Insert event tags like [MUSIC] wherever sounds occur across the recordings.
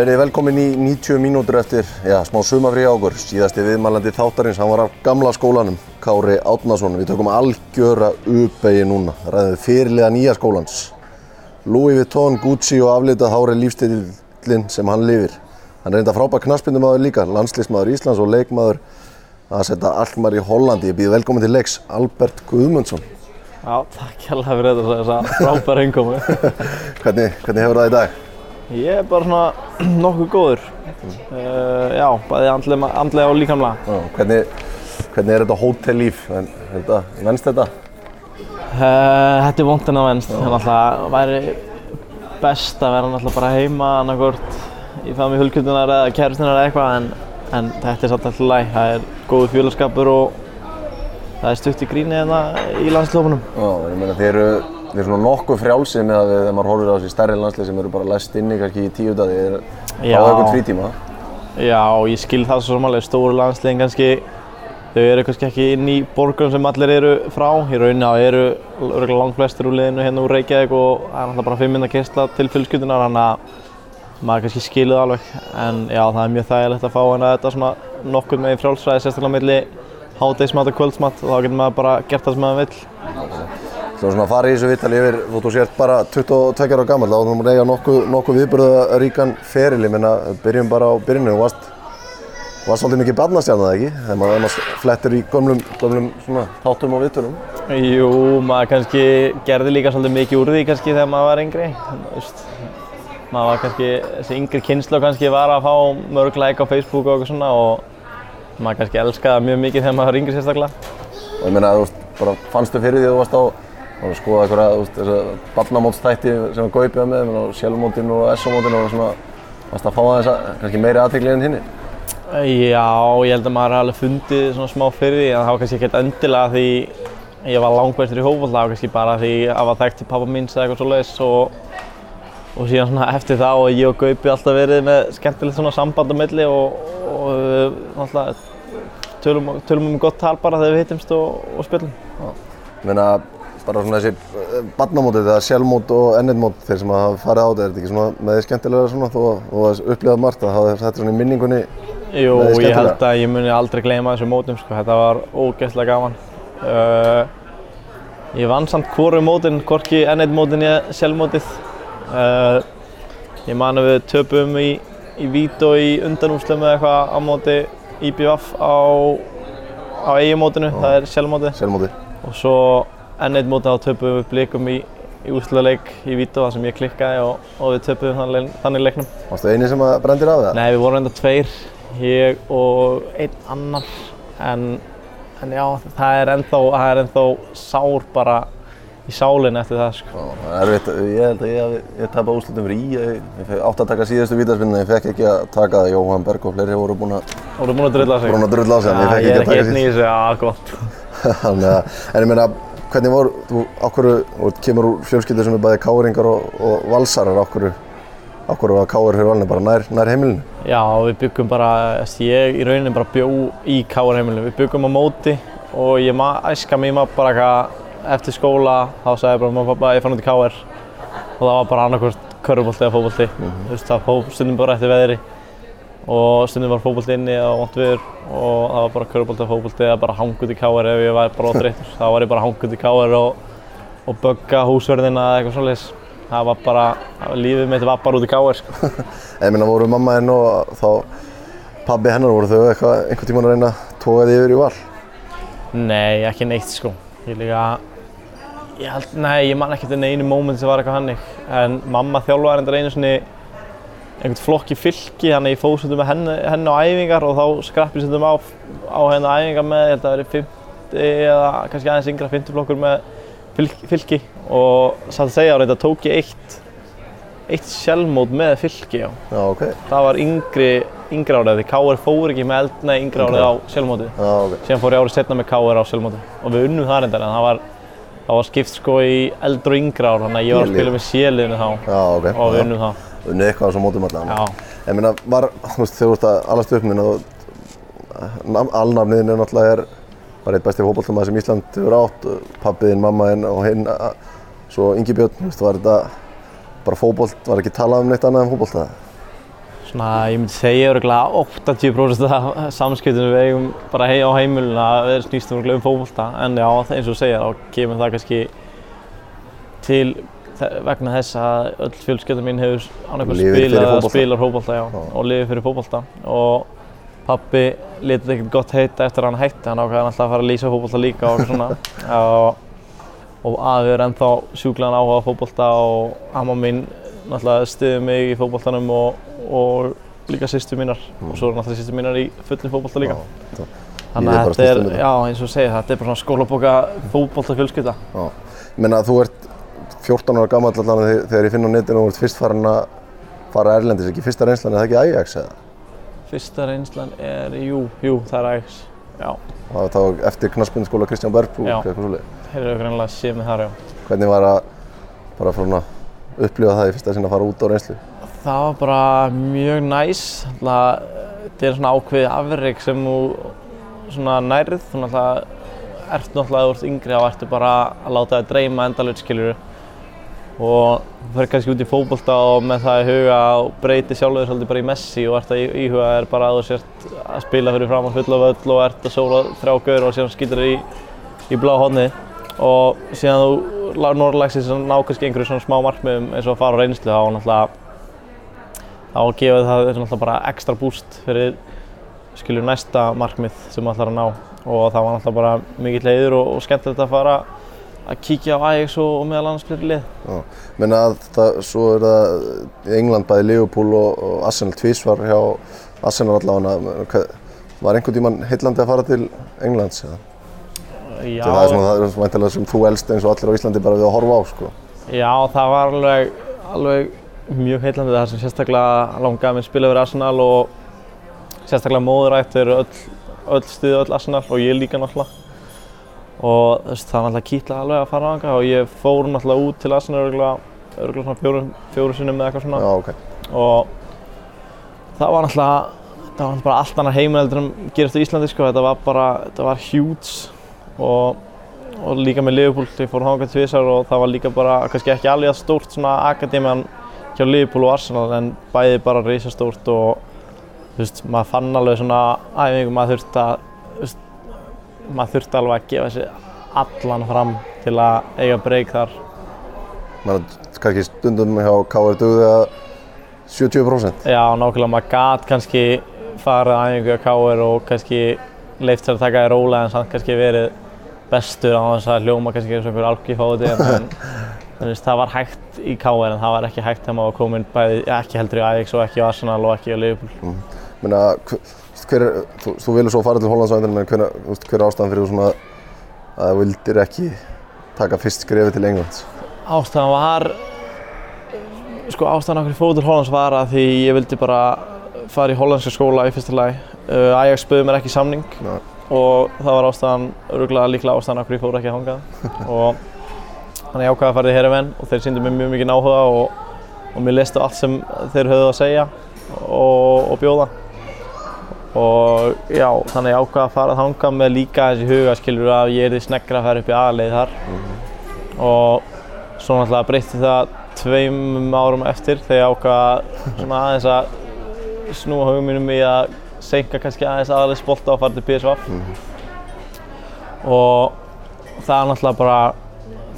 verið velkomin í 90 mínútur eftir já, smá sumafrí á okkur. Síðasti viðmælandi þáttarins, hann var af gamla skólanum, Kári Átnason. Við tökum algjöra uppegi núna, ræðum við fyrirlega nýja skólans. Louis Vuitton, Gucci og aflitað hári lífstillin sem hann lifir. Hann enda frábær knaspindumadur líka, landslýsmadur Íslands og leikmaður að setja Alkmaar í Hollandi. Ég býð velkomin til leiks, Albert Guðmundsson. Já, takk hérlega fyrir þetta, frábæra innkomu. [LAUGHS] Hvernig, hvernig hefur það í dag? Ég er bara svona [CLEARS THROAT] nokkuð góður. Uh, já, bæði andlega, og líkamlega. Já, hvernig, hvernig er þetta hótellíf? En, þetta? Uh, þetta er vondin að venst. Það náttúrulega væri best að vera náttúrulega bara heima annarkort í fami hulkundunar eða kærustunar eða eitthvað en, en þetta er satt alltaf læg. Það er góðu fjölaskapur og það er stutt í gríni hérna í landslópunum. Já, ég meina þeir eru, þeir eru svona nokkuð frjálsið með að við, þegar maður horfir á þessi stærri landslið sem eru bara læst inni kannski í tíu þeir Já. hafa eitthvað frítíma. Já, ég skil það svo samanlega, stóru landsliðin kannski, þau eru kannski ekki inn í borgum sem allir eru frá. Í rauninni þá eru örgulega langt flestir úr liðinu hérna úr Reykjavík og það er náttúrulega bara fimm minna kistla til fjölskyldunar, þannig að maður kannski skilur það alveg. En já, það er mjög þægilegt að fá hérna þetta svona nokkuð með frjálsræði, sérstaklega milli hádegismat og kvöldsmat og þá getur maður bara gert það sem maður vill. Þú svona að fara í þessu vittali yfir, þótt þú sért bara 22 ára gammal, þá þú múin eiga nokkuð, nokkuð viðbörðaríkan feril, ég meina, byrjum bara á byrjunum, þú varst, varst svolítið mikið barnastjarn það ekki, þegar maður annars flettir í gömlum, gömlum svona þáttum og vittunum. Jú, maður kannski gerði líka svolítið mikið úr því kannski þegar maður var yngri. Þú veist, maður var kannski, þessi yngri kynslu kannski var að fá mörg like á Facebook og eitthvað svona og maður kannski elskaði mjög mikið þegar maður var yngri sérstaklega. Og ég meina, þú veist, bara fannstu fyrir því að þú varst á, að skoða eitthvað, þú veist, þessa barnamótstætti sem Gaupi var með, á Sjálfmótinu og SO-mótinu og svona, varst að fá aðeins að, kannski meiri aðtegli en hinni? Já, ég held að maður hafi alveg fundið svona smá fyrir því en það var kannski ekkert endilega því ég var langbæstur í hófball, það var kannski bara því að var þekkt til pappa míns eða eitthvað svoleiðis og, og síðan svona [LAUGHS] eftir það og ég og Gaupi alltaf verið með skemmtilegt svona samband á milli og, og við náttúrulega tölum, tölum um gott tal bara þegar við hittumst og, og spilum. Ég meina, bara svona þessi eh, barnamótið eða sjálfmót og ennitmót, þeir sem hafa farið á þetta, er þetta ekki svona með því skemmtilega svona þó að þú hafði upplifað margt að hafa þetta svona í minningunni? Jú, ég held að ég muni aldrei gleyma þessu mótum sko. Þetta var ógeðslega gaman. Uh, ég vann samt hvoru mótin, hvorki N1 mótin ég sjálfmótið. Uh, ég man að við töpum í, í Vító í undanústum eða eitthvað á móti IBF á, á eiginmótinu, það er. Sjálfmótið. Og svo N1 mótið þá töpum við blikum í, í úrslutaleik í Vító þar sem ég klikkaði og, og við töpum þannig, þannig leiknum. Varstu eini sem brendir af það? Nei, við vorum enda tveir, ég og einn annar, en, en já, það er ennþá, það er ennþá sár bara í sálinni eftir það, sko. Já, það er erfitt, ég held að ég, ég tapa úrslutum fyrir í, ég, ég fekk átt að taka síðustu vítaspinnu, ég fekk ekki að taka það, Jóhann Berg og fleiri voru búin að, Voru búin að drulla sig? búin að drulla á sig, en ég Já, fekk ég ekki er að ekki taka einn í síðustu. þessu, já, gott. [LAUGHS] Þannig að, en ég meina, hvernig voru, þú, ákveður, þú kemur úr fjölskyldu sem er bæði káringar og, og valsarar, ákveður, ákveður var káir fyrir valinu, bara nær, nær heimilinu? Já, við byggum bara, ég í rauninni bara bjó í Káar heimilinu. Við byggum á móti og ég æska mig maður bara eitthvað eftir skóla, þá sagði ég bara og pappa, ég fann út í Káar og það var bara annarkvort körfubolti eða fótbolti. Þú veist, það fó, stundum bara eftir veðri og stundum var fótbolti inni eða vont viður og það var bara körfubolti eða fótbolti eða bara hangut í Káar ef ég var bara óþreyttur. [LAUGHS] þá var ég bara hangut í Káar og, og bögga húsverðina eða eitthvað svoleiðis. Það var bara, lífið mitt var bara út í Káar, sko. [LAUGHS] Ég meina, voru mamma henn og þá pabbi hennar, voru þau eitthvað, einhvern tímann að reyna að toga því yfir í val? Nei, ekki neitt sko. Ég líka, ég held, nei, ég man ekki eftir neinu móment sem var eitthvað hannig. En mamma þjálfaði reyndar einu sinni einhvern flokk í fylki, þannig ég fóð svolítið með henni, henni á æfingar og þá skrappið svolítið á, á henni æfingar með, ég held að það veri 50 eða kannski aðeins yngra 50 flokkur með fylki, fylki. og satt að segja á reynda tók ég eitt, eitt sjálfmót með fylki, já. Já, ok. Það var yngri, yngri árið, því K.R. fór ekki með eldna yngri árið á sjálfmótið Já, ok. síðan fór ég árið setna með KR á sjálfmóti og við unnum það reyndar en það var, það var skipt sko í eldri og yngra ár þannig að ég var aðÉlið. spila með séliðinu þá Já, ok. og við unnum það. Unnið eitthvað á þessum mótum. Já, Ég meina, var, þú veist, þegar þú ert að alast upp minna og alnafniðin er náttúrulega er bara eitt besti fótballtamaður sem Ísland hefur átt, pappiðinn, mammaðinn og hinn, svo Ingi Björn, þú veist, var þetta bara fótbolt, var ekki talað um neitt annað en fótbolt það? Svona, ég myndi segja öruglega 80% af samskiptum við eigum bara hei á heimilinu að við snýstum öruglega um fókbólta en já, eins og segir, þá kemur það kannski til vegna þess að öll fjölskylda mín hefur spilað eða spilar Já. og lifið fyrir fókbólta og pappi litið ekkert gott heita eftir að hann hætti, hann ákveði alltaf að fara að lýsa fókbólta líka og svona. [LAUGHS] Og, og er ennþá sjúklegan áhuga á fókbólta og amma mín náttúrulega stiði mig í fókbóltanum og, og líka sýstu mínar. Og svo er náttúrulega sýstu mínar í fullum fókbólta líka. Já, Þannig að þetta er, já eins og þú segir, þetta er bara svona skólabóka fókbólta fjölskylda. Að þú ert 14 ára gammal allan þegar, ég finn á netinu og þú ert fyrst farin að fara erlendis, ekki fyrsta reynslan, er það ekki Ajax eða? Fyrsta reynslan er, jú, jú, það er Ajax. Já, Það var þá eftir knaspinskóla Kristján Bergbú, Já. eitthvað svolítið. þeir eru greinlega séð með þar, já. Hvernig var að bara svona upplifa það í fyrsta sinna að fara út á reynslu? Það var bara mjög næs. Alltaf, þetta er svona ákveðið afreg sem þú svona nærið. Þú náttúrulega ert náttúrulega að þú ert yngri þá ertu bara að láta það dreyma endalaut, skiljuru. Og þú fyrir kannski út í fókbólta og með það í huga og breyti sjálfur svolítið bara í Messi og ert að íhuga er bara að þú sért að spila fyrir fram að fulla völl og ert að sóla þrjá gaur og síðan skýtur þér í, í blá hodni og síðan þú norðlagsins ná kannski einhverju svona smá markmiðum eins og að fara á reynslu þá náttúrulega þá gefur það þér náttúrulega bara ekstra boost fyrir skilur næsta markmið sem þú ætlar að ná. Og það var náttúrulega bara mikill heiður og, og skemmtilegt að fara að kíkja á Ajax og, og meðal annars fleiri lið. Menna að það, svo er það England bæði Liverpool og, og Arsenal tvísvar hjá Arsenal allavega. Var einhvern tímann heillandi að fara til Englands eða? Já, Það er svona það er væntanlega sem þú elst eins og allir á Íslandi bara við að horfa á sko. já, það var alveg, alveg mjög heillandi það sem sérstaklega langaði að spila fyrir Arsenal og sérstaklega móðurætt eru öll, öll stuði öll Arsenal og ég líka náttúrulega. Og veist, það var náttúrulega kýtla alveg að fara á hanga og ég fór náttúrulega út til Arsenal örgulega, örgulega svona fjórum, fjórum sinnum eða eitthvað svona. Já, ok. og það var náttúrulega það var bara allt annar heiminn heldur en gerast á Íslandi sko, þetta var bara, þetta var huge og, og líka með Liverpool, ég fór hangað tvisar og það var líka bara, kannski ekki alveg að stórt svona akademian hjá Liverpool og Arsenal en bæði bara reysastórt og þú veist, maður fann alveg svona æfingu, maður þurfti að maður þurfti alveg að gefa sig allan fram til að eiga breyk þar Man kannski stundum hjá K.R. dugði að 70%. Já, nákvæmlega, maður gat kannski farið að æfingu á KR og kannski leift sér að taka því rólega en samt kannski verið bestur á þess að hljóma kannski eins og einhver algi fóti en, þú veist, það var hægt í KR en það var ekki hægt þegar maður var komin bæði, ekki heldur í Ajax og ekki í Arsenal og ekki í Liverpool. Menna, hver er, þú, þú vilja svo fara til Hollands á endan, menn hver, hver er ástæðan fyrir þú að þú vildir ekki taka fyrst skrefi til Englands? Ástæðan var, sko ástæðan okkur í fótur Hollands var að því ég vildi bara fara í hollandska skóla í fyrsta lagi. Uh, Ajax spöði mér ekki samning Nei. og það var ástæðan, örgulega líklega ástæðan okkur ég fór ekki að hanga [LAUGHS] og þannig ég ákvaði að fara í Hereven og þeir sýndu mér mjög mikið áhuga og, og mér listu allt sem þeir höfðu að segja og, og bjóða og já, þannig ég ákvaði að fara að hanga með líka þessi huga skilur að ég erði sneggra að fara upp í aðleið þar. Og svo náttúrulega breytti það tveim árum eftir þegar ég ákvaði svona aðeins að snúa hugum mínum í að senka kannski aðeins aðalega spolta og fara til PSV og það náttúrulega bara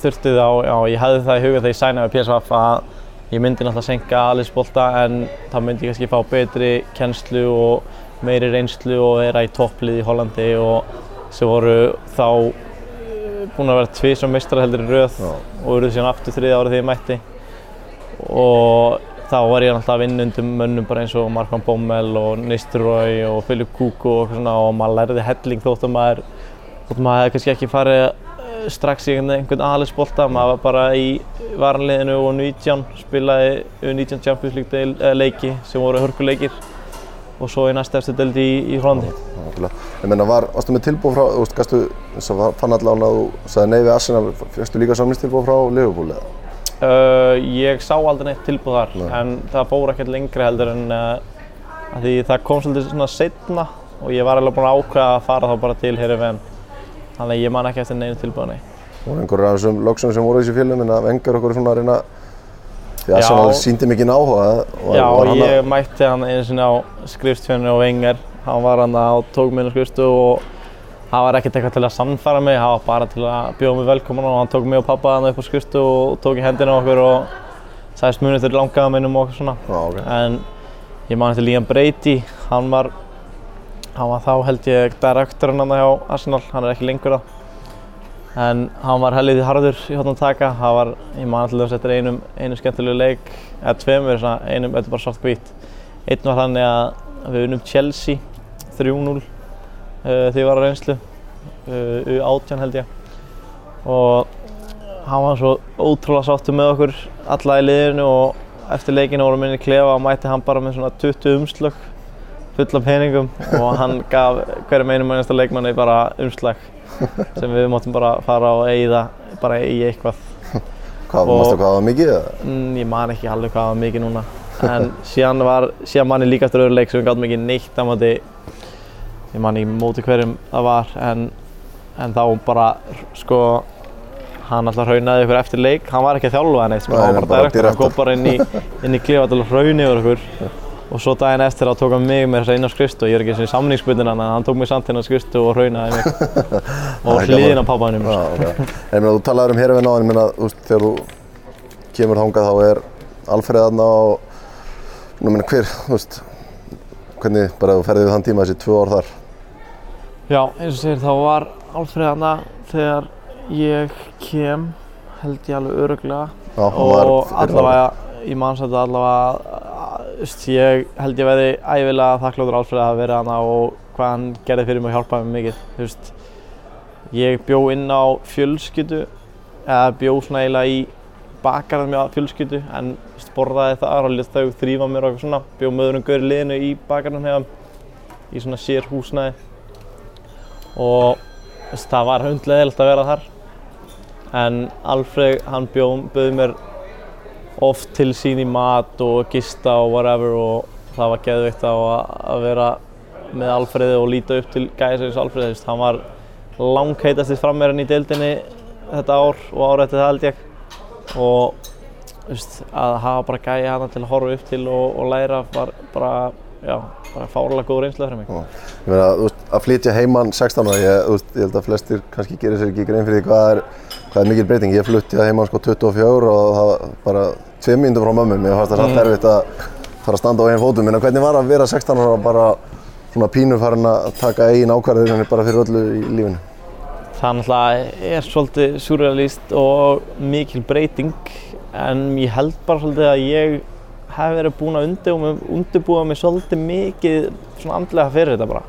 þurfti þá, já ég hefði það í huga þegar ég sænaði við PSV að ég myndi náttúrulega senka aðalega spolta en þá myndi ég kannski fá betri kennslu og meiri reynslu og vera í topplið í Hollandi og sem voru þá eh, búin að vera tvið sem meistrar heldur í röð Já. og eruð síðan aftur þriðja árið þegar ég mætti. Og þá var ég að vinna undir mönnum bara eins og Markmann Bommel og Nistelrooy og Philip Kuku og, svona, og maður lærði helling þótt að maður þótt að maður hefði kannski ekki farið eh, strax í einhvern aðhalsbolta maður var bara í varanliðinu og 19 spilaði U19 Champions League eh, leiki sem voru hörkuleikir og svo í næsta eftir deldi í, í Hollandi. Nákvæmlega. Ég meina, var, varstu með tilbúð frá, þú veist, gastu, þess að fann allavega að þú sagði nei við Arsenal, fyrstu líka samlingstilbúð frá Liverpool eða? Uh, ég sá aldrei neitt tilbúð þar Nei. en það fór ekkert lengri heldur en uh, að því það kom svolítið svona setna og ég var alveg búinn að ákveða að fara þá bara til hér í venn þannig að ég man ekki eftir neinu tilbúð nei. Og einhverjur af þessum lögsum sem voru í þessu félum, en að vengar okkur svona að reyna Því að Arsenal síndi mikið áhuga. var- Já, hann ég mætti hann einu sinni á skrifstfjörnu og Wenger. Hann var hann á skrifstu og það var ekkert eitthvað til að sannfæra mig, það var bara til að bjóða mig velkomin og hann tók mig og pappa hann upp á skrifstu og tók í hendina á okkur og sagðist munið til langaða minnum og svona. Já, ok. En ég man eftir Liam Brady, hann var, hann var þá held ég direktorinn hann hjá Arsenal, hann er ekki lengur það. En hann var helviti harður í hóttan taka, það var, ég man alltaf eftir einum, einum skemmtilegu leik, eða tveimur, svona, einum, þetta er bara svart hvít. Einn var þannig að við unnum Chelsea 3-0 uh, því ég var á reynslu, uh, U18 held ég. Og hann var svo ótrúlega sáttur með okkur alla í liðinu og eftir leikinu vorum við inn í klefa og mætti hann bara með svona 20 umslög full af peningum og hann [LAUGHS] gaf hverjum einum einasta leikmanni bara umslag sem við móttum bara fara og eigða bara í eitthvað. Hvað, Og- mástu hvað það var mikið? eða? Mm, ég man ekki alveg hvað það var mikið núna en síðan var, síðan man ég líka eftir öðru leik sem við gátum ekki neitt á móti ég man ekki móti hverjum það var en, en þá bara sko hann alltaf raunaði ykkur eftir leik hann var ekki að þjálfa neitt sko, Nei, hann var bara direktor, hann kom bara inn í, í klefa til að rauni yfir okkur [LAUGHS] og svo daginn eftir þá tók hann mig með á skristu ég er ekki eins og í samningsbundin hann hann tók mig samt á skristu og raunaði mig [LAUGHS] og gaman. á pappanum Já, ok. En ég meina, þú talaður um herfinn á hann, ég meina, þú veist, þegar þú kemur þangað þá er Alfreð þarna og, nú meina, hver, þú veist, hvernig bara þú ferðið við þann tíma þessi tvö ár þar? Já, eins og segir þá var Alfreð hana þegar ég kem held ég alveg öruglega Já, hann og allavega, ég man samt að allavega, ég held ég verði ævilega þakkláttur Alfreð að verið hana og hvað hann gerði fyrir mig og hjálpaði mig mikið, veist. Ég bjó inn á fjölskyldu, eða bjó svona eiginlega í bakarðum á fjölskyldu en veist, borðaði þar og lét þau þrýfa mér og eitthvað svona. Bjó með öðrum gaur liðinu í bakarðum hefðum, í svona sér húsnæði og veist, það var hundleðilegt að vera þar. En Alfreð, hann bjóð, bauð mér oft til sín í mat og gista og whatever og það var geðvikt að, að vera með Alfreði og líta upp til gæðis eins og Alfreði, hann var langheitastið frammeirinn í deildinni þetta ár og árið eftir það held ég og veist, að hafa bara gæði hana til að horfa upp til og, og læra var bara, já, bara fárlega góð reynsla fyrir mig. Ég meina, að flytja heimann 16 ára, ég, ég held að flestir kannski gerir sér ekki grein fyrir því hvað er, hvað er mikil breyting. Ég flutti að heimann sko 24 og það var bara 2 mínútur frá mömmu. Mér fannst það samt erfitt að fara að standa á einn fótum. Meina, hvernig var að vera 16 ára bara svona pínu farin að taka eigin ákvarðir bara fyrir öllu í lífinu? Það náttúrulega er svolítið surrealist og mikil breyting en ég held bara svolítið að ég hef verið búinn að undirbúa mig svolítið mikið svona andlega fyrir þetta bara.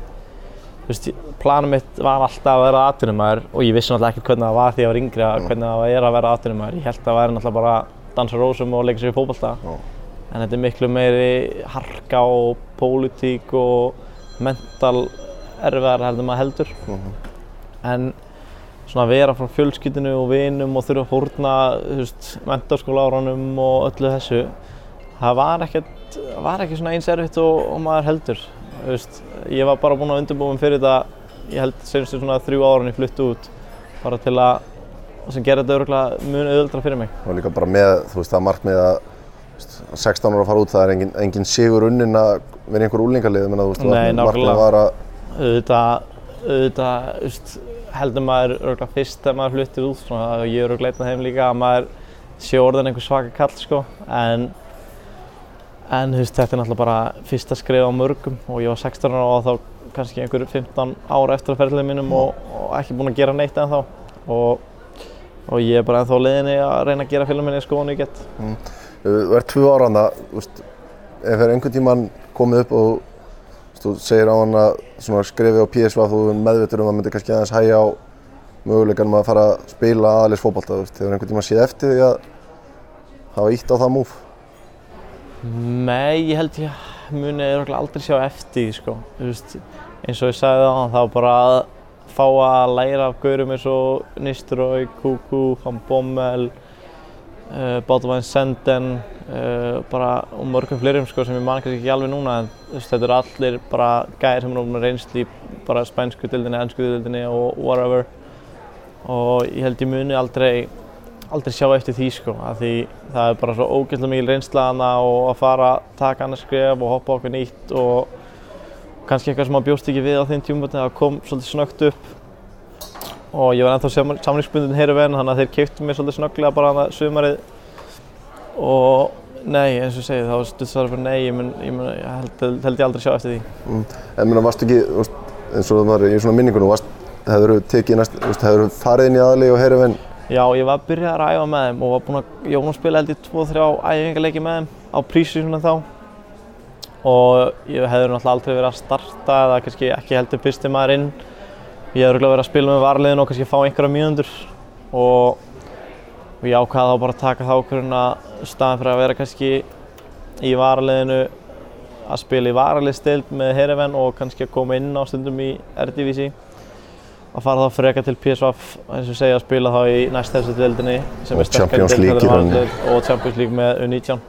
Veist, planum mitt var alltaf að vera atvinnumæður og ég vissi náttúrulega ekkert hvernig það var því ég var yngri að hvernig það er að vera atvinnumæður. Ég held að það væri náttúrulega bara að dansa rósum og leika sér í fótbolta. Já. En þetta er miklu meiri harka og pólitík og mental erfiðar heldur maður heldur. En svona að vera frá fjölskyldinu og vinum og þurfa að veist, mentarskóla árunum og öllu þessu, það var ekkert, var ekki svona eins erfitt og, og maður heldur. Veist, ég var bara búinn að undirbúa mig fyrir þetta, ég held senstu svona þrjú árun ég flutti út, bara til að, sem gerði þetta örgulega mjög auðvöldra fyrir mig. Og líka bara með, þú veist, það að þú veist, að 16 ára að fara út, það er engin, engin sigur unnin að vera einhver úlingarlið, menna, þú veist, Nei, nákvæmlega. var að, auðvitað, auðvitað, þú veist, heldur maður örgulega fyrst þegar maður fluttir út, svona, og ég er örgulega einn af þeim líka að maður sé orðin einhver svaka kall, sko, en, en veist, þetta er náttúrulega bara fyrsta skrif á mörgum og ég var 16 ára og þá kannski einhver 15 ára eftir að ferðlega mínum og, og ekki búinn að gera neitt ennþá og, og ég er bara ennþá leiðinni að reyna að gera fyrir minni sko og ég get. þú ert tvö ára hana, ef er einhvern tíman komið upp og þú segir á hann að svona skrifi á PSV þú er meðvittur um að það myndi kannski aðeins hægja á möguleikanum að fara að spila þú veist, hefur einhvern tíman séð eftir því að hafa ítt á það múf? Nei, ég held ég muni aldrei sjá eftir sko. Þú veist, eins og ég sagði það, þá bara að fá að læra af gaurum eins og Nistelrooy, Kuku, Van Bommel, uh, Bátavain Senden, uh, bara og mörgum fleirum sko sem ég man kannski ekki alveg núna en þú veist, þetta eru allir bara gæðir sem með reynsli bara spænsku dildinni, ennsku dildinni og whatever. Og ég held ég muni aldrei, aldrei sjá eftir því sko, því það er bara svo ógeðslega mikil reynsla hana og að fara að taka annars skref og hoppa okkur nýtt og kannski eitthvað sem maður bjóst ekki við á þeim tjúmbötni, það kom svolítið snögt upp og ég var ennþá samlingsbundin hér venn, þannig að þeir keiptu mér svolítið snögglega bara hana sumarið og nei, eins og segið, þá stuðsvarar fyrir nei, ég, mun, ég, mun, ég held, held ég aldrei sjá eftir því. Mm. En mér varst ekki, eins og það var í svona minningunum, hefur þú farið inn í aðli og heyri venn? Já, ég var byrjað að æfa með þeim og var búinn að, ég var búinn að spila held í 2-3 æfingarleiki með þeim á prísísunum þá. Og ég hefði náttúrulega aldrei verið að starta eða kannski ekki heldur fyrsti maður inn. Ég hefði verið að spila með varliðin og kannski fá einhverja mínundur og og ég ákvaði þá bara að taka þá okkurinn að staðin fyrir að vera kannski í varaliðinu að spila í varaliðstild með Hereven og kannski að koma inn á stundum í Eredivísi að fara þá freka til PSV eins og segja að spila þá í næst þessu dildinni sem er sterkari dild og Champions League með U19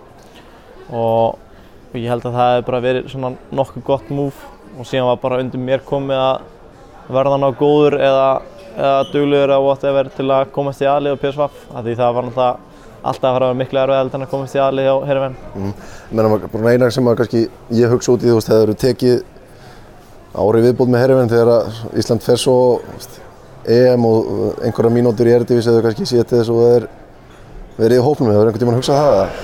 og, og ég held að það hefði bara verið svona nokkuð gott múf og síðan var bara undir mér komið að verða ná góður eða eða duglegur eða whatever til að komast í aðlið á PSV af því það var náttúrulega alltaf að vera miklu erfið en að komast í aðlið á Herifenn. Mm. Menna bara eina sem að kannski ég hugsa út í þú veist, þegar þú tekið árið viðbútt með Herifenn þegar Ísland fer svo EM og einhverja mínútur í Eredivis eða kannski sétið þess og það er verið í hófnum, hefur einhvern tíman hugsað það?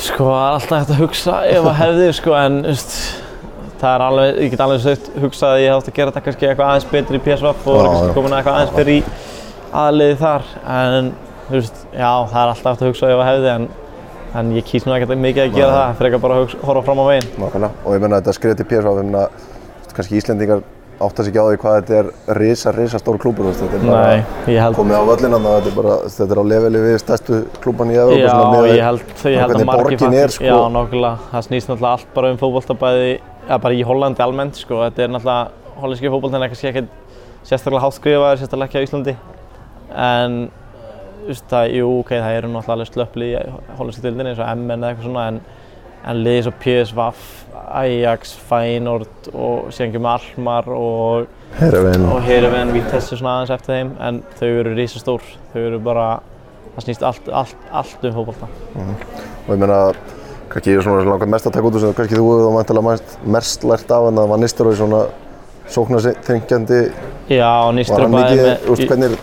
Sko það er alltaf hægt að hugsa ef að hefði sko en just, það er alveg, ég get alveg sögt hugsað að ég átt að gera þetta kannski eitthvað aðeins betur í PSV og kannski komin að eitthvað aðeins fyrir í aðliði þar en þú veist, já það er alltaf eftir að hugsa ef að hefði en, en ég kýst nú ekkert mikið að gera Nei. það fyrir ekki bara að horfa fram á veginn. Nákvæmlega og ég menna þetta skriði til PSV þannig að kannski Íslendingar átt að segja á því hvað þetta er risa, risa stór klúpur þetta er bara Nei, komið á völlina þetta er bara, þetta er á leveli við stærstu klúpan í Evrópa Já, ég held, ég held að margir fannst, sko. já nokkulega, það snýst náttúrulega allt bara um fókbóltabæði bara í Hollandi almennt sko. Þetta er náttúrulega, hollandski fókbóltan er kannski ekkert sérstaklega háttskrifaður, sérstaklega ekki á Íslandi. En, þú veist það, jú, ok, það eru náttúrulega slöppli í hollandski dildinni eins og MN eða eitthvað svona, en, en liðið svo PSV, Ajax, Feyenoord og síðan kemur Almar og Heerenveen, Vitesse svona aðeins eftir þeim, en þau eru risastór, þau eru bara, það snýst allt, allt, allt um fókbólta. Mm. Og ég meina, kannski ég er svona langar mest að taka út úr sem kannski þú hefur þá mæntilega mest lært af en það var Nistelrooy svona sóknarþengjandi Já, Nistelrooy bæði með úst, hvernig,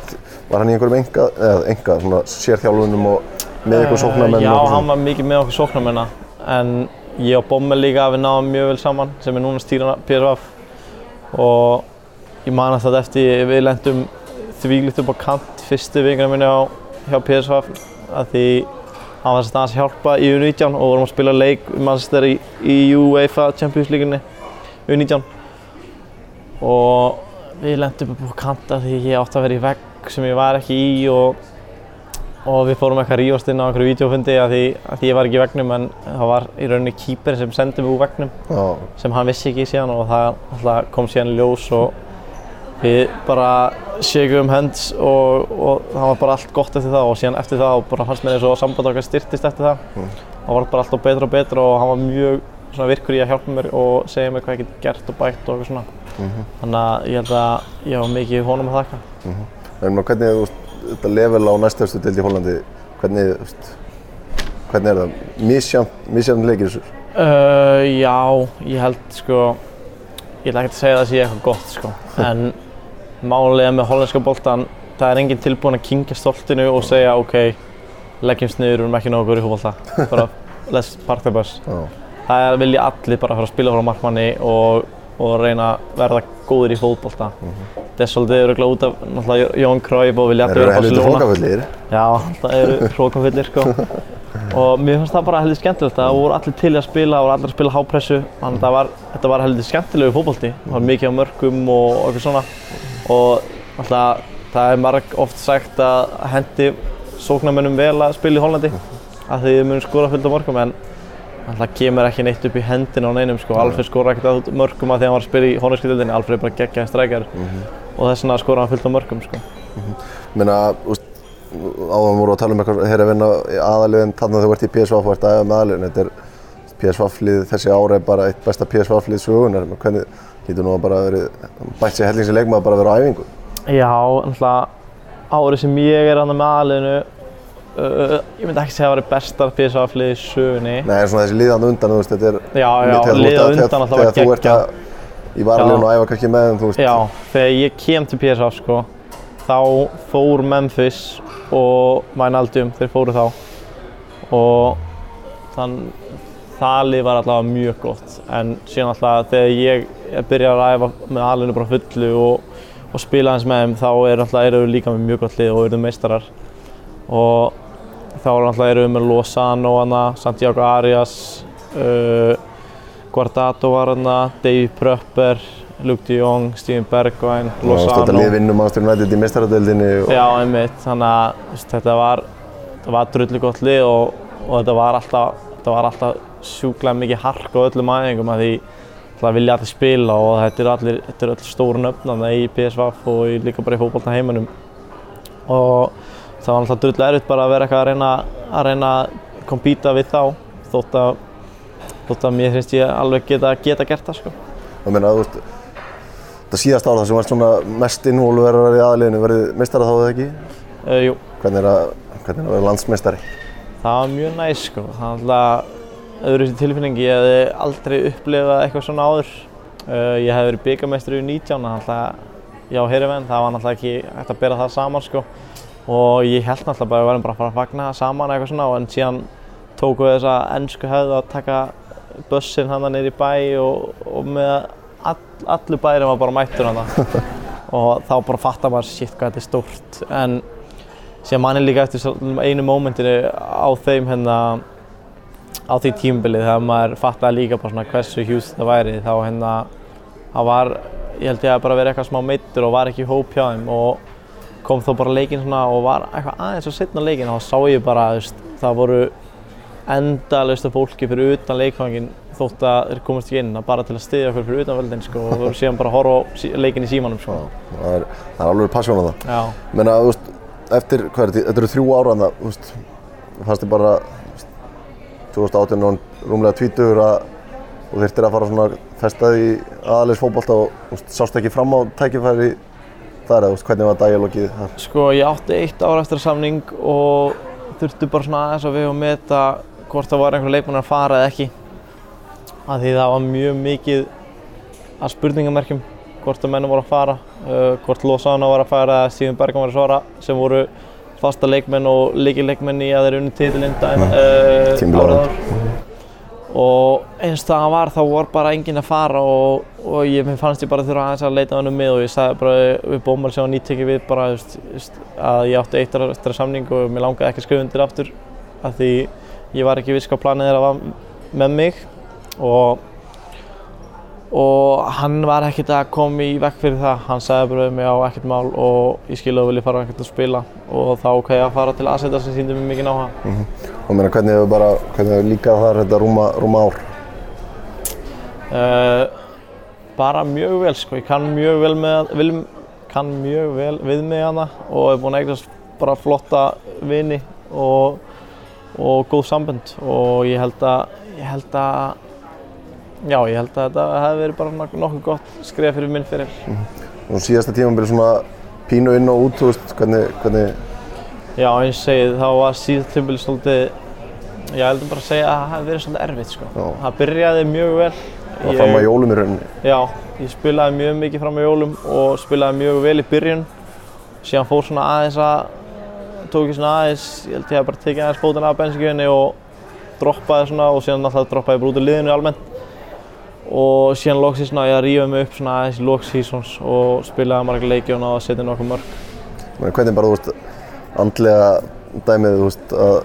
Var hann í einhverjum enga, eða enga, svona sérþjálfunum og með eitthvað sóknarmenn? Já, hann var mikið með okkur sóknarmenna en ég og Bommel líka við náðum mjög vel saman sem er núna stýran PSV og ég man að þetta eftir við lendum þvíglitt upp á kant fyrstu vikuna minni á hjá PSV að því hann var þess að hjálpa í U19 og vorum að spila leik um Manchester í, í UEFA Champions League-unni U19 og við lendum upp á kanta því ég átti að vera í vegg sem ég var ekki í og, og við fórum eitthvað rífast inn á einhverju videofundi að því, að því ég var ekki í vegnum en það var í rauninni kýper sem sendi mig úr vegnum oh. sem hann vissi ekki síðan og það kom síðan ljós og við bara sékum um hends og, og það var bara allt gott eftir það og síðan eftir það og bara fannst mér eins og samband okkar styrtist eftir það mm. það var bara alltaf betra og betra og hann var mjög svona, virkur í að hjálpa mér og segja mér hvað ég get gert og bætt og eitthvað svona mm -hmm. þannig að ég held að ég var mikið honum að þakka mm -hmm. En hvernig er þetta level á næstöfstu deild í Hollandi hvernig, hvernig er það? Mísjafn leikir þessu? Uh, já, ég held sko ég ætla ekki að segja það að það sé eitthvað gott sko en málega með hollandska boltan það er enginn tilbúin að kingja stoltinu og segja ok, leggjumst niður, við erum ekki náttúrulega góður í fólkvallta bara [LAUGHS] let's park the bus oh. það vilja allir bara fara að spila frá markmanni og, og reyna að verða góður í fólkvallta mm -hmm. Það er svolítið öruglega út af náttúrulega Jón Kræf og allir vera Barcelona. Já, það eru hrókafullir sko. Og mér finnst það bara heldur skemmtilegt. Það voru allir til að spila og allir að spila hápressu. Þannig að var, þetta var heldur skemmtilegu fólkvallti það var mikið á mörgum og eitthvað svona. Og alltaf það er marg oft sagt að hendi sóknarmönnum vel að spila í Hollandi. Að því þið munum skora fullt á mörgum en alltaf kemur ekki neitt upp í hendina á neinum sko. Alfred skora ekkert að mörgum að því að hann var að spila í hollandski dildinni, Alfred er bara geggjaðin strækjar mm -hmm. Og þess vegna skora hann fullt á mörgum sko. mm -hmm. Úst, áðan voru að tala um eitthvað hér að vinna aðaliðin þannig að þú ert í PSV og ert aðeins með aðaliðin þetta er PSV-flið þessi ára er bara eitt besta PSV-flið sögunar hvernig getur nú bara verið bætt sér hellingsið leikmaður bara að vera á æfingu Já, náttúrulega árið sem ég er aðna með aðliðinu Uh, ég myndi ekki segja að það var besta PSV-lið í sögunni. Nei, svona þessi liðan undan, þú veist, þetta er... Já, já, þú að- undan alltaf var Þegar þú ert að í varaliðinu og æfa kannski með þeim, þú veist. Já, þegar ég kem til PSV sko, þá fór Memphis og Wijnaldum, þeir fóru þá. Og þann, það lið var allavega mjög gott. En síðan alltaf þegar ég byrjar að æfa með alinu bara fullu og, og spila hans með þeim þá er alltaf eru við líka með mjög gott lið og eru meistarar. Og þá er alltaf eru við með Lozano Santiago Arias uh, Guardado var hana, Davy Pröpper Luke de Jong, Steven Bergwijn, Þetta Lozano. lið vinnum Manchester United í mestaradöldinni og Já, einmitt, þannig að þetta var, þetta var drullu gott lið og, og þetta var alltaf, þetta alltaf sjúklega mikið hark á öllum æfingum að því það vilja allir spila og þetta eru allir, þetta eru allir stóru nöfnana í PSV og í, líka bara í fótbolta heiminum. Og það var alltaf drullu erfitt bara að vera eitthvað að reyna að reyna að kompýta við þá þótt að, þótt að mér finnst ég alveg geta, geta gert það sko. ég meina, þú veist, þetta síðast ára þar sem varst svona mest innvolverar í aðliðinu, verið meistara þá eða ekki? Uh, jú, Hvernig er að, hvernig er að vera landsmeistari? Það var mjög næst sko. Það var alltaf öðruvísi tilfinning. Ég hefði aldrei upplifað eitthvað svona áður. Uh, ég hefði verið byggamestri í 19, alltaf já, Heriven, það var náttúrulega ekki hægt að bera það saman sko. Og ég held náttúrulega bara að við verðum bara að fara að fagna saman eitthvað svona en síðan tóku við þessa ennsku hefðu að taka bussinn hann niður í bæ og, og með all, allur bærin var bara mættur hann [LAUGHS] og þá bara fattar maður shit hvað þetta er stórt. En síðan manni líka eftir einu mómentinu á þeim hérna á því tímabilið þegar maður fattaði líka bara svona hversu hjús það væri þá hérna það var, ég held ég að bara vera eitthvað smá meittur og var ekki hóp hjá þeim og kom þó bara leikinn svona og var eitthvað aðeins og setna leikinn og þá sá ég bara, það voru endalaust af fólki fyrir utan leikfangin þótt að þeir komast ekki inn að bara til að styðja okkur fyrir utan völdin sko, og þú voru síðan bara að horfa sí- leikinn í símanum sko. Það er, það er alveg passjón á það. Já. Ég meina, þú veist, eftir, hvað er þetta, þetta eru þrjú ára þannig, þú veist, fannst þið bara, þú veist, 2018 og rúmlega tvítugur að þú þurftir að fara svona festað í aðalis fótbolta og, þú veist, sást ekki fram á tækifæri þar, eða, þú veist, hvernig var dæjalogið þar? Sko ég átti eitt ára eftir samning og þurfti bara svona aðeins að við og meta hvort það var einhver leikmann að fara eða ekki. Af því það var mjög mikið að spurningamerkjum hvort að mennum voru að fara, uh, hvort Lozano var að fara eða Steven Bergman var að svara sem voru fasta leikmenn og leikileikmenn í að þeir unni titilinn daginn uh. Og eins það var þá var bara enginn að fara og, og ég fannst ég bara þurfa aðeins að leita hann um mig og ég sagði bara við bómal sem var nýttekið við bara þú veist, að ég átti eitt ára eftir að samning og mér langaði ekki að skrifa undir aftur af því ég var ekki viss hvað planið þeirra var með mig og og hann var ekkert að koma í vekk fyrir það. Hann sagði bara um mig á ekkert mál og ég skilði að vilja fara ekkert að spila. Og þá hvað ég að fara til aðsetta sem síndi mér mikið náha. Og ég meina, hvernig hefur bara, hvernig hefur líkað þar þetta rúma, rúma ár? Uh, bara mjög vel sko, ég kann mjög vel með, vil, kann mjög vel við mig hana og hef búin að eignast bara flotta vini og, og góð sambönd og ég held að, ég held að, já ég held að þetta hefði verið bara nok- nokkuð gott skref fyrir minn fyrir. Og síðasta tímabilið svona pínu inn og út, þú veist, hvernig, hvernig, Já eins og segið þá var síðan tímabili svolítið, ég heldum bara að segja að það hefði verið svolítið erfitt sko. Já. Það byrjaði mjög vel. og fram á jólum í rauninni? Já, ég spilaði mjög mikið fram á jólum og spilaði mjög vel í byrjun. Síðan fór svona aðeins að, tók ég svona aðeins, ég held ég hef bara tekið aðeins bótana af bensinkjöfinni og droppaði svona og síðan náttúrulega droppaði ég bara út af liðinu almennt. Og síðan svona ég að rífa mig upp svona aðeins í loksísons og spilaði marga leiki og náða að setja nokkuð mörg. Ég hvernig bara, þú veist, andlega dæmið, þú veist, að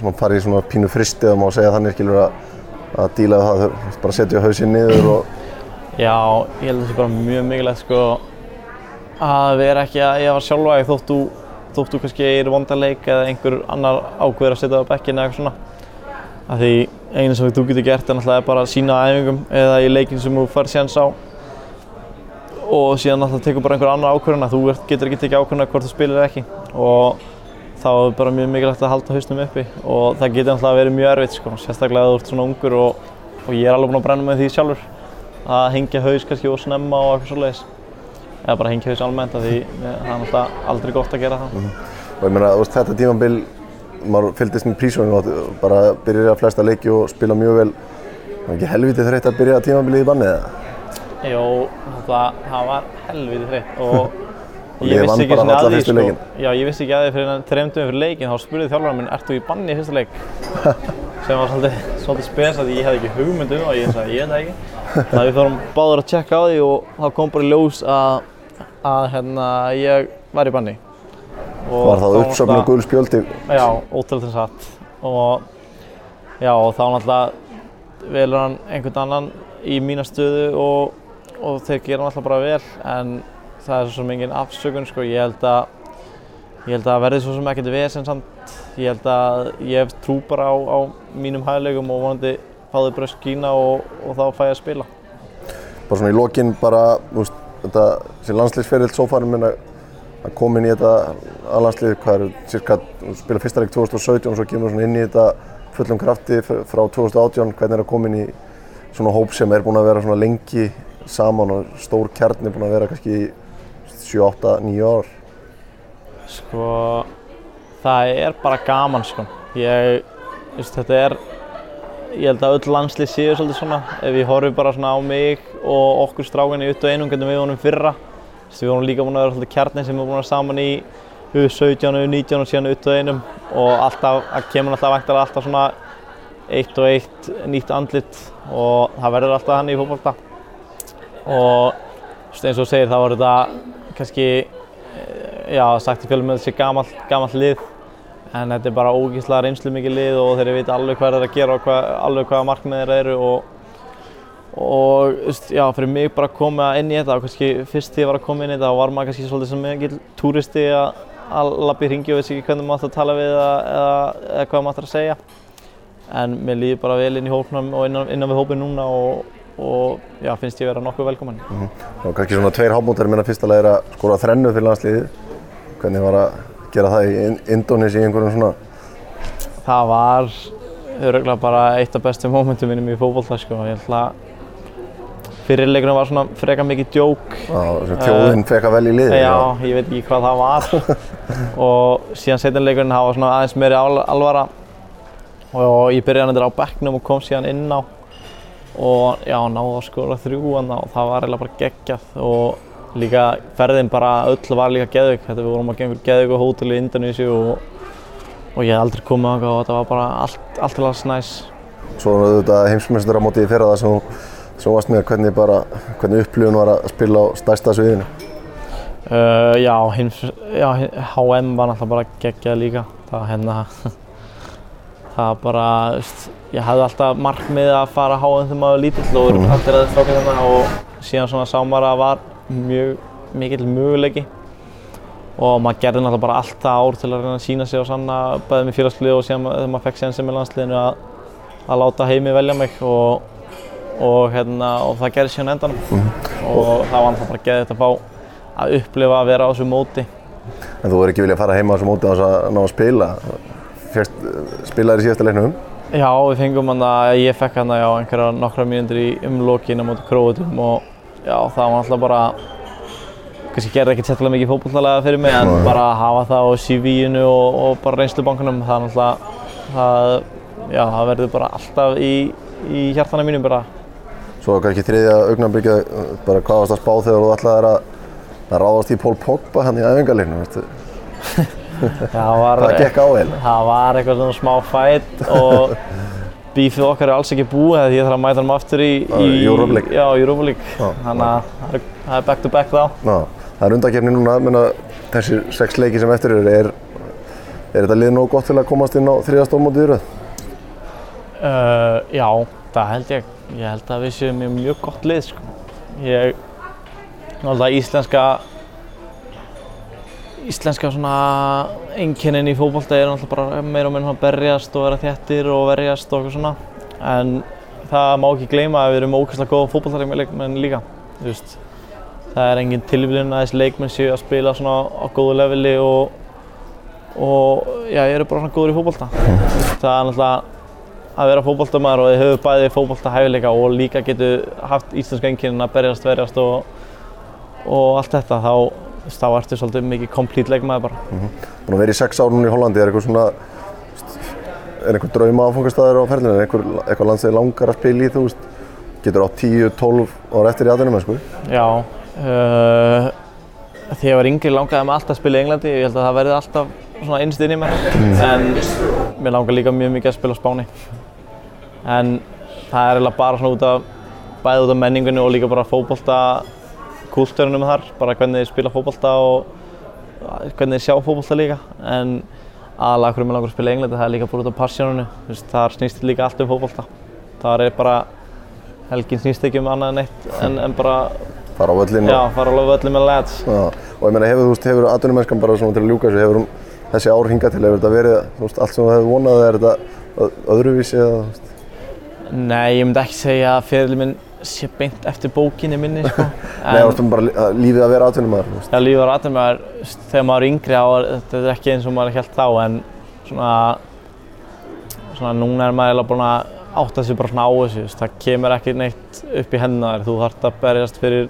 svona fara í svona pínu fristi og má segja þannig skilur að, að díla það, þú veist, bara setja hausinn niður og Já, ég held að það sé bara mjög mikilvægt sko að vera ekki að ég var sjálfvæg þótt þú, þótt þú kannski er vondaleik eða einhver annar ákveður að setja það á bekkinn eða eitthvað svona. Af því einu sem þú getur gert er náttúrulega bara að sína á æfingum eða í leikin sem þú fær séns á. Og síðan náttúrulega tekur bara einhver annar ákvörðun að þú getur ekki tekið ákvörðun hvort þú spilir ekki. Og þá er bara mjög mikilvægt að halda hausnum uppi. Og það getur náttúrulega verið mjög erfitt sko, sérstaklega ef þú ert svona ungur og, og ég er alveg búinn að brenna með því sjálfur. Að hengja haus kannski og snemma og eitthvað svoleiðis eða bara hengja haus almennt því það er náttúrulega aldrei gott að gera það og ég meina, þetta tímabil maður fylgdist með prísónu og bara byrjaði að flesta leiki og spila mjög vel. Það var ekki helviti þreytt að byrja tímabilið í banni eða? Jó, það, það var helviti þreytt og [LAUGHS] Og liðið vann bara alla fyrstu leikinn. Já, ég vissi ekki að því fyrir þreymdum fyrir leikin þá spurði þjálfarinn minn, ert þú í banni í fyrsta leik? [LAUGHS] sem var svolítið, svolítið spes að ég hefði ekki hugmynd um og ég sagði ég veit það ekki. Þannig að við fórum báður að tjekka á því og þá kom bara í ljós að, að hérna, ég var í banni. Og Var það þá uppsöfnu náttúrulega- gul spjöldi? Já, ótrúlega satt og já, og þá náttúrulega velur hann einhvern annan í mína stöðu og, og þeir gera náttúrulega bara vel en það er svo sem engin afsökun sko, ég held að ég held að verði svo sem ekkert vesen samt ég held að ég hef trú bara á, á mínum hægleikum og vonandi fáði bröst kína og, og þá fæ ég að spila Bara svona í lokin bara, þú veist, þetta sem landsliðsferill sófarum minn að að koma inn í þetta aðlandslið, hvað eru cirka, spila fyrsta leik 2017 og svo kemur svona inn í þetta fullum krafti frá 2018, hvernig er að koma inn í svona hóp sem er búinn að vera svona lengi saman og stór kjarni búinn að vera kannski í 7, 8, 9 ár. Sko, það er bara gaman sko. Ég, veist, þetta er, ég held að öll landslið séu svolítið svona. Ef ég horfi bara svona á mig og okkur strákan í 21 hvernig við vonum fyrra. Við vorum líka búin að vera svolítið kjarnin sem við vera saman í U17, U19 og síðan U21 og alltaf, það kemur alltaf væntalega alltaf svona eitt og eitt nýtt andlit og það verður alltaf hann í fótbolta. Og eins og segir þá var þetta kannski já, sagt í fjölum með þessi gamall lið en þetta er bara ógeðslega reynslu mikið lið og þeir vita alveg hvað þeir eru að gera og hvað, alveg hvaða markmið þeir eru og og veist, já, fyrir mig bara að koma inn í þetta og kannski fyrst því ég var að koma inn í þetta þá var maður kannski svolítið sem mikill túristi að að labba í hringi og vissi ekki hvernig maður átti að tala við eða, eða, eða hvað maður átti að segja en mér líður bara vel inn í hópnum og innan, innan við hópin núna og, og já, finnst ég vera nokkuð velkominn. Og kannski svona tveir hábúndar minna fyrsta leið er að skora þrennu fyrir landsliðið. Hvernig var að gera það í In- Indónesi í einhverjum svona, Það var öruglega bara eitt af bestu mómentum minnum í fótbolta sko. Ég held að fyrirleikurinn var svona freka mikið djók. að sem þjóðin fekk að velja í liði. Já, ég veit ekki hvað það var. [LAUGHS] og síðan setjanleikurinn það var svona aðeins meiri al alvara. Og ég byrjaði hann á bekknum og kom síðan inn á. Og já, náði að skora þrjú hann og það var eiginlega bara geggjað. Og líka ferðin bara öll var líka geðvik. Þetta við vorum að gengur geðvik á hótel í Indonési og, og ég hef aldrei komið þangað og þetta var bara allt, allt til alls næs. Svo þetta heimsmestur á móti í fyrra það sem sem varst með hvernig, bara, hvernig upplifun var að spila á stærsta sviðinu. Uh, já, hins, já, HM var náttúrulega bara geggjað líka. Það hérna, [LAUGHS] það var bara, veist, ég hafði alltaf markmið að fara HM þegar maður var lítill og mm. allir að þáka þarna og síðan svona sá maður að var mjög mikill möguleiki og maður gerði náttúrulega bara allt það ár til að reyna að sína sig og sanna bæðið með félagslið og síðan þegar maður fekk sensi með landsliðinu að, að láta heimi velja mig og, og, hérna, og það gerði síðan á endanum og það var náttúrulega bara geðið að fá að upplifa að vera á þessu móti. En þú verður ekki viljað fara heima á þessu móti að ná að spila. Fyrst, spilaðir í síðasta leiknum. Já, við fengum hann að, ég fekk hann að já, einhverja nokkra mínútur í Króatum og já, það var náttúrulega bara, kannski gerði ekkert sérstaklega mikið fótbollalega fyrir mig en Nei. bara að hafa það á CV-inu og, og bara reynslubankunum, það er náttúrulega, það, já, það verður bara alltaf í, í hjartana mínum bara. Svo kannski þriðja augnablikið, bara hvað varst að spá þegar þú ætlaðir að, að ráðast í Pól Pogba hann í æfingarleiknum, veistu? [LAUGHS] Það var, Það gekk á heil. það var eitthvað svona smá fætt og [LAUGHS] bífið okkar er alls ekki búið því ég þarf að mæta hann aftur í, League. Já. Já. Þannig að það er- það back to back þá. Ná, það er undakefni núna, menna þessir sex leiki sem eftir eru, er, er þetta lið nóg gott til að komast inn á þriða stórmótið í röð? Uh, já, það held ég. Ég held að við séum mjög gott lið sko. Ég, náttúrulega íslenska, íslenska einkennin í fótbolta er náttúrulega bara meira og meira að berjast og vera þéttir og verjast og eitthvað svona. En það má ekki gleyma að við erum ógeðslega góða fótboltareikmenn líka. Veist, það er engin tilvíðun að þessi leikmenn séu að spila svona á góðu leveli og, og já, ég eru bara svona góður í fótbolta. Það er náttúrulega að vera fótboltamaður og þið höfðu bæði fótbolta hæfileika og líka getur haft íslenska einkennin að berjast, verjast og, og allt þetta þá, þá ertu svolítið mikið komplít leikmaður bara. Búin að vera í sex ár núna í Hollandi, er eitthvað svona er einhver drauma áfangastæður á ferlinu? Er eitthvað land sem þið langar að spila í, þú veist? Getur á 10-12 ára eftir í aðunum, sko? Já, uh, þegar ég var yngri langaði mig alltaf að spila í Englandi. Ég held að það verði alltaf svona innst inn í mér. En mér langar líka mjög mikið að spila á Spáni. En það er eiginlega bara svona út af, bæði út af menningunni og líka bara fótbolta kultúrunum þar. Bara hvernig þið spila fótbolta og hvernig þið sjá fótbolta líka. En aðalega hvernig mér langar að spila í Englandi, það er líka bara út af passjónunu. Þar snýst líka allt um fótbolta. Það er bara, helgin snýst ekki um annað en eitt en, en bara Fara á völlin Já, fara alveg völlin með lads. Já, og ég meina, hefur, þú veist, hefur atvinnumennskan bara svona til að ljúka þessu, hefur hún þessi ár hingað til, hefur þetta verið, veist, allt sem þú hefur vonað, er þetta öðruvísi eða? Nei, ég myndi ekki segja að fyrirlið minn sé beint eftir bókinni minni, sko. [LAUGHS] Nei, þú veist, bara lí- að lífið að vera atvinnumæður? Já, lífið var aðeins maður, þegar maður er yngri á, þetta er ekki eins og maður held þá, en svona, svona núna er maður eiginlega búinn að átta sig bara svona á þessu, það kemur ekki neitt upp í hennar, þú þarft að berjast fyrir,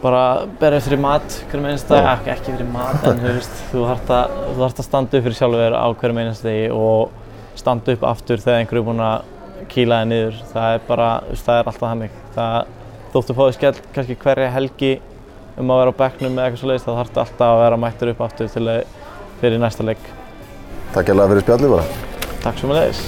bara berjast fyrir mat hverjum einasta degi, ekki, ekki fyrir mat, en veist, þú þarft að, að standa upp fyrir sjálfur á hverjum einasta degi og standa upp aftur þegar einhverju er búinn að kýla þig niður, það er bara, það er alltaf hannig, það, þóttu fáið skell kannski hverja helgi um að vera á bekknum eða eitthvað svo leiðist, þá þarftu alltaf að vera mættur upp aftur til að, fyrir næsta leik. Takk hérlega fyrir spjallið bara. Takk svo með leiðis.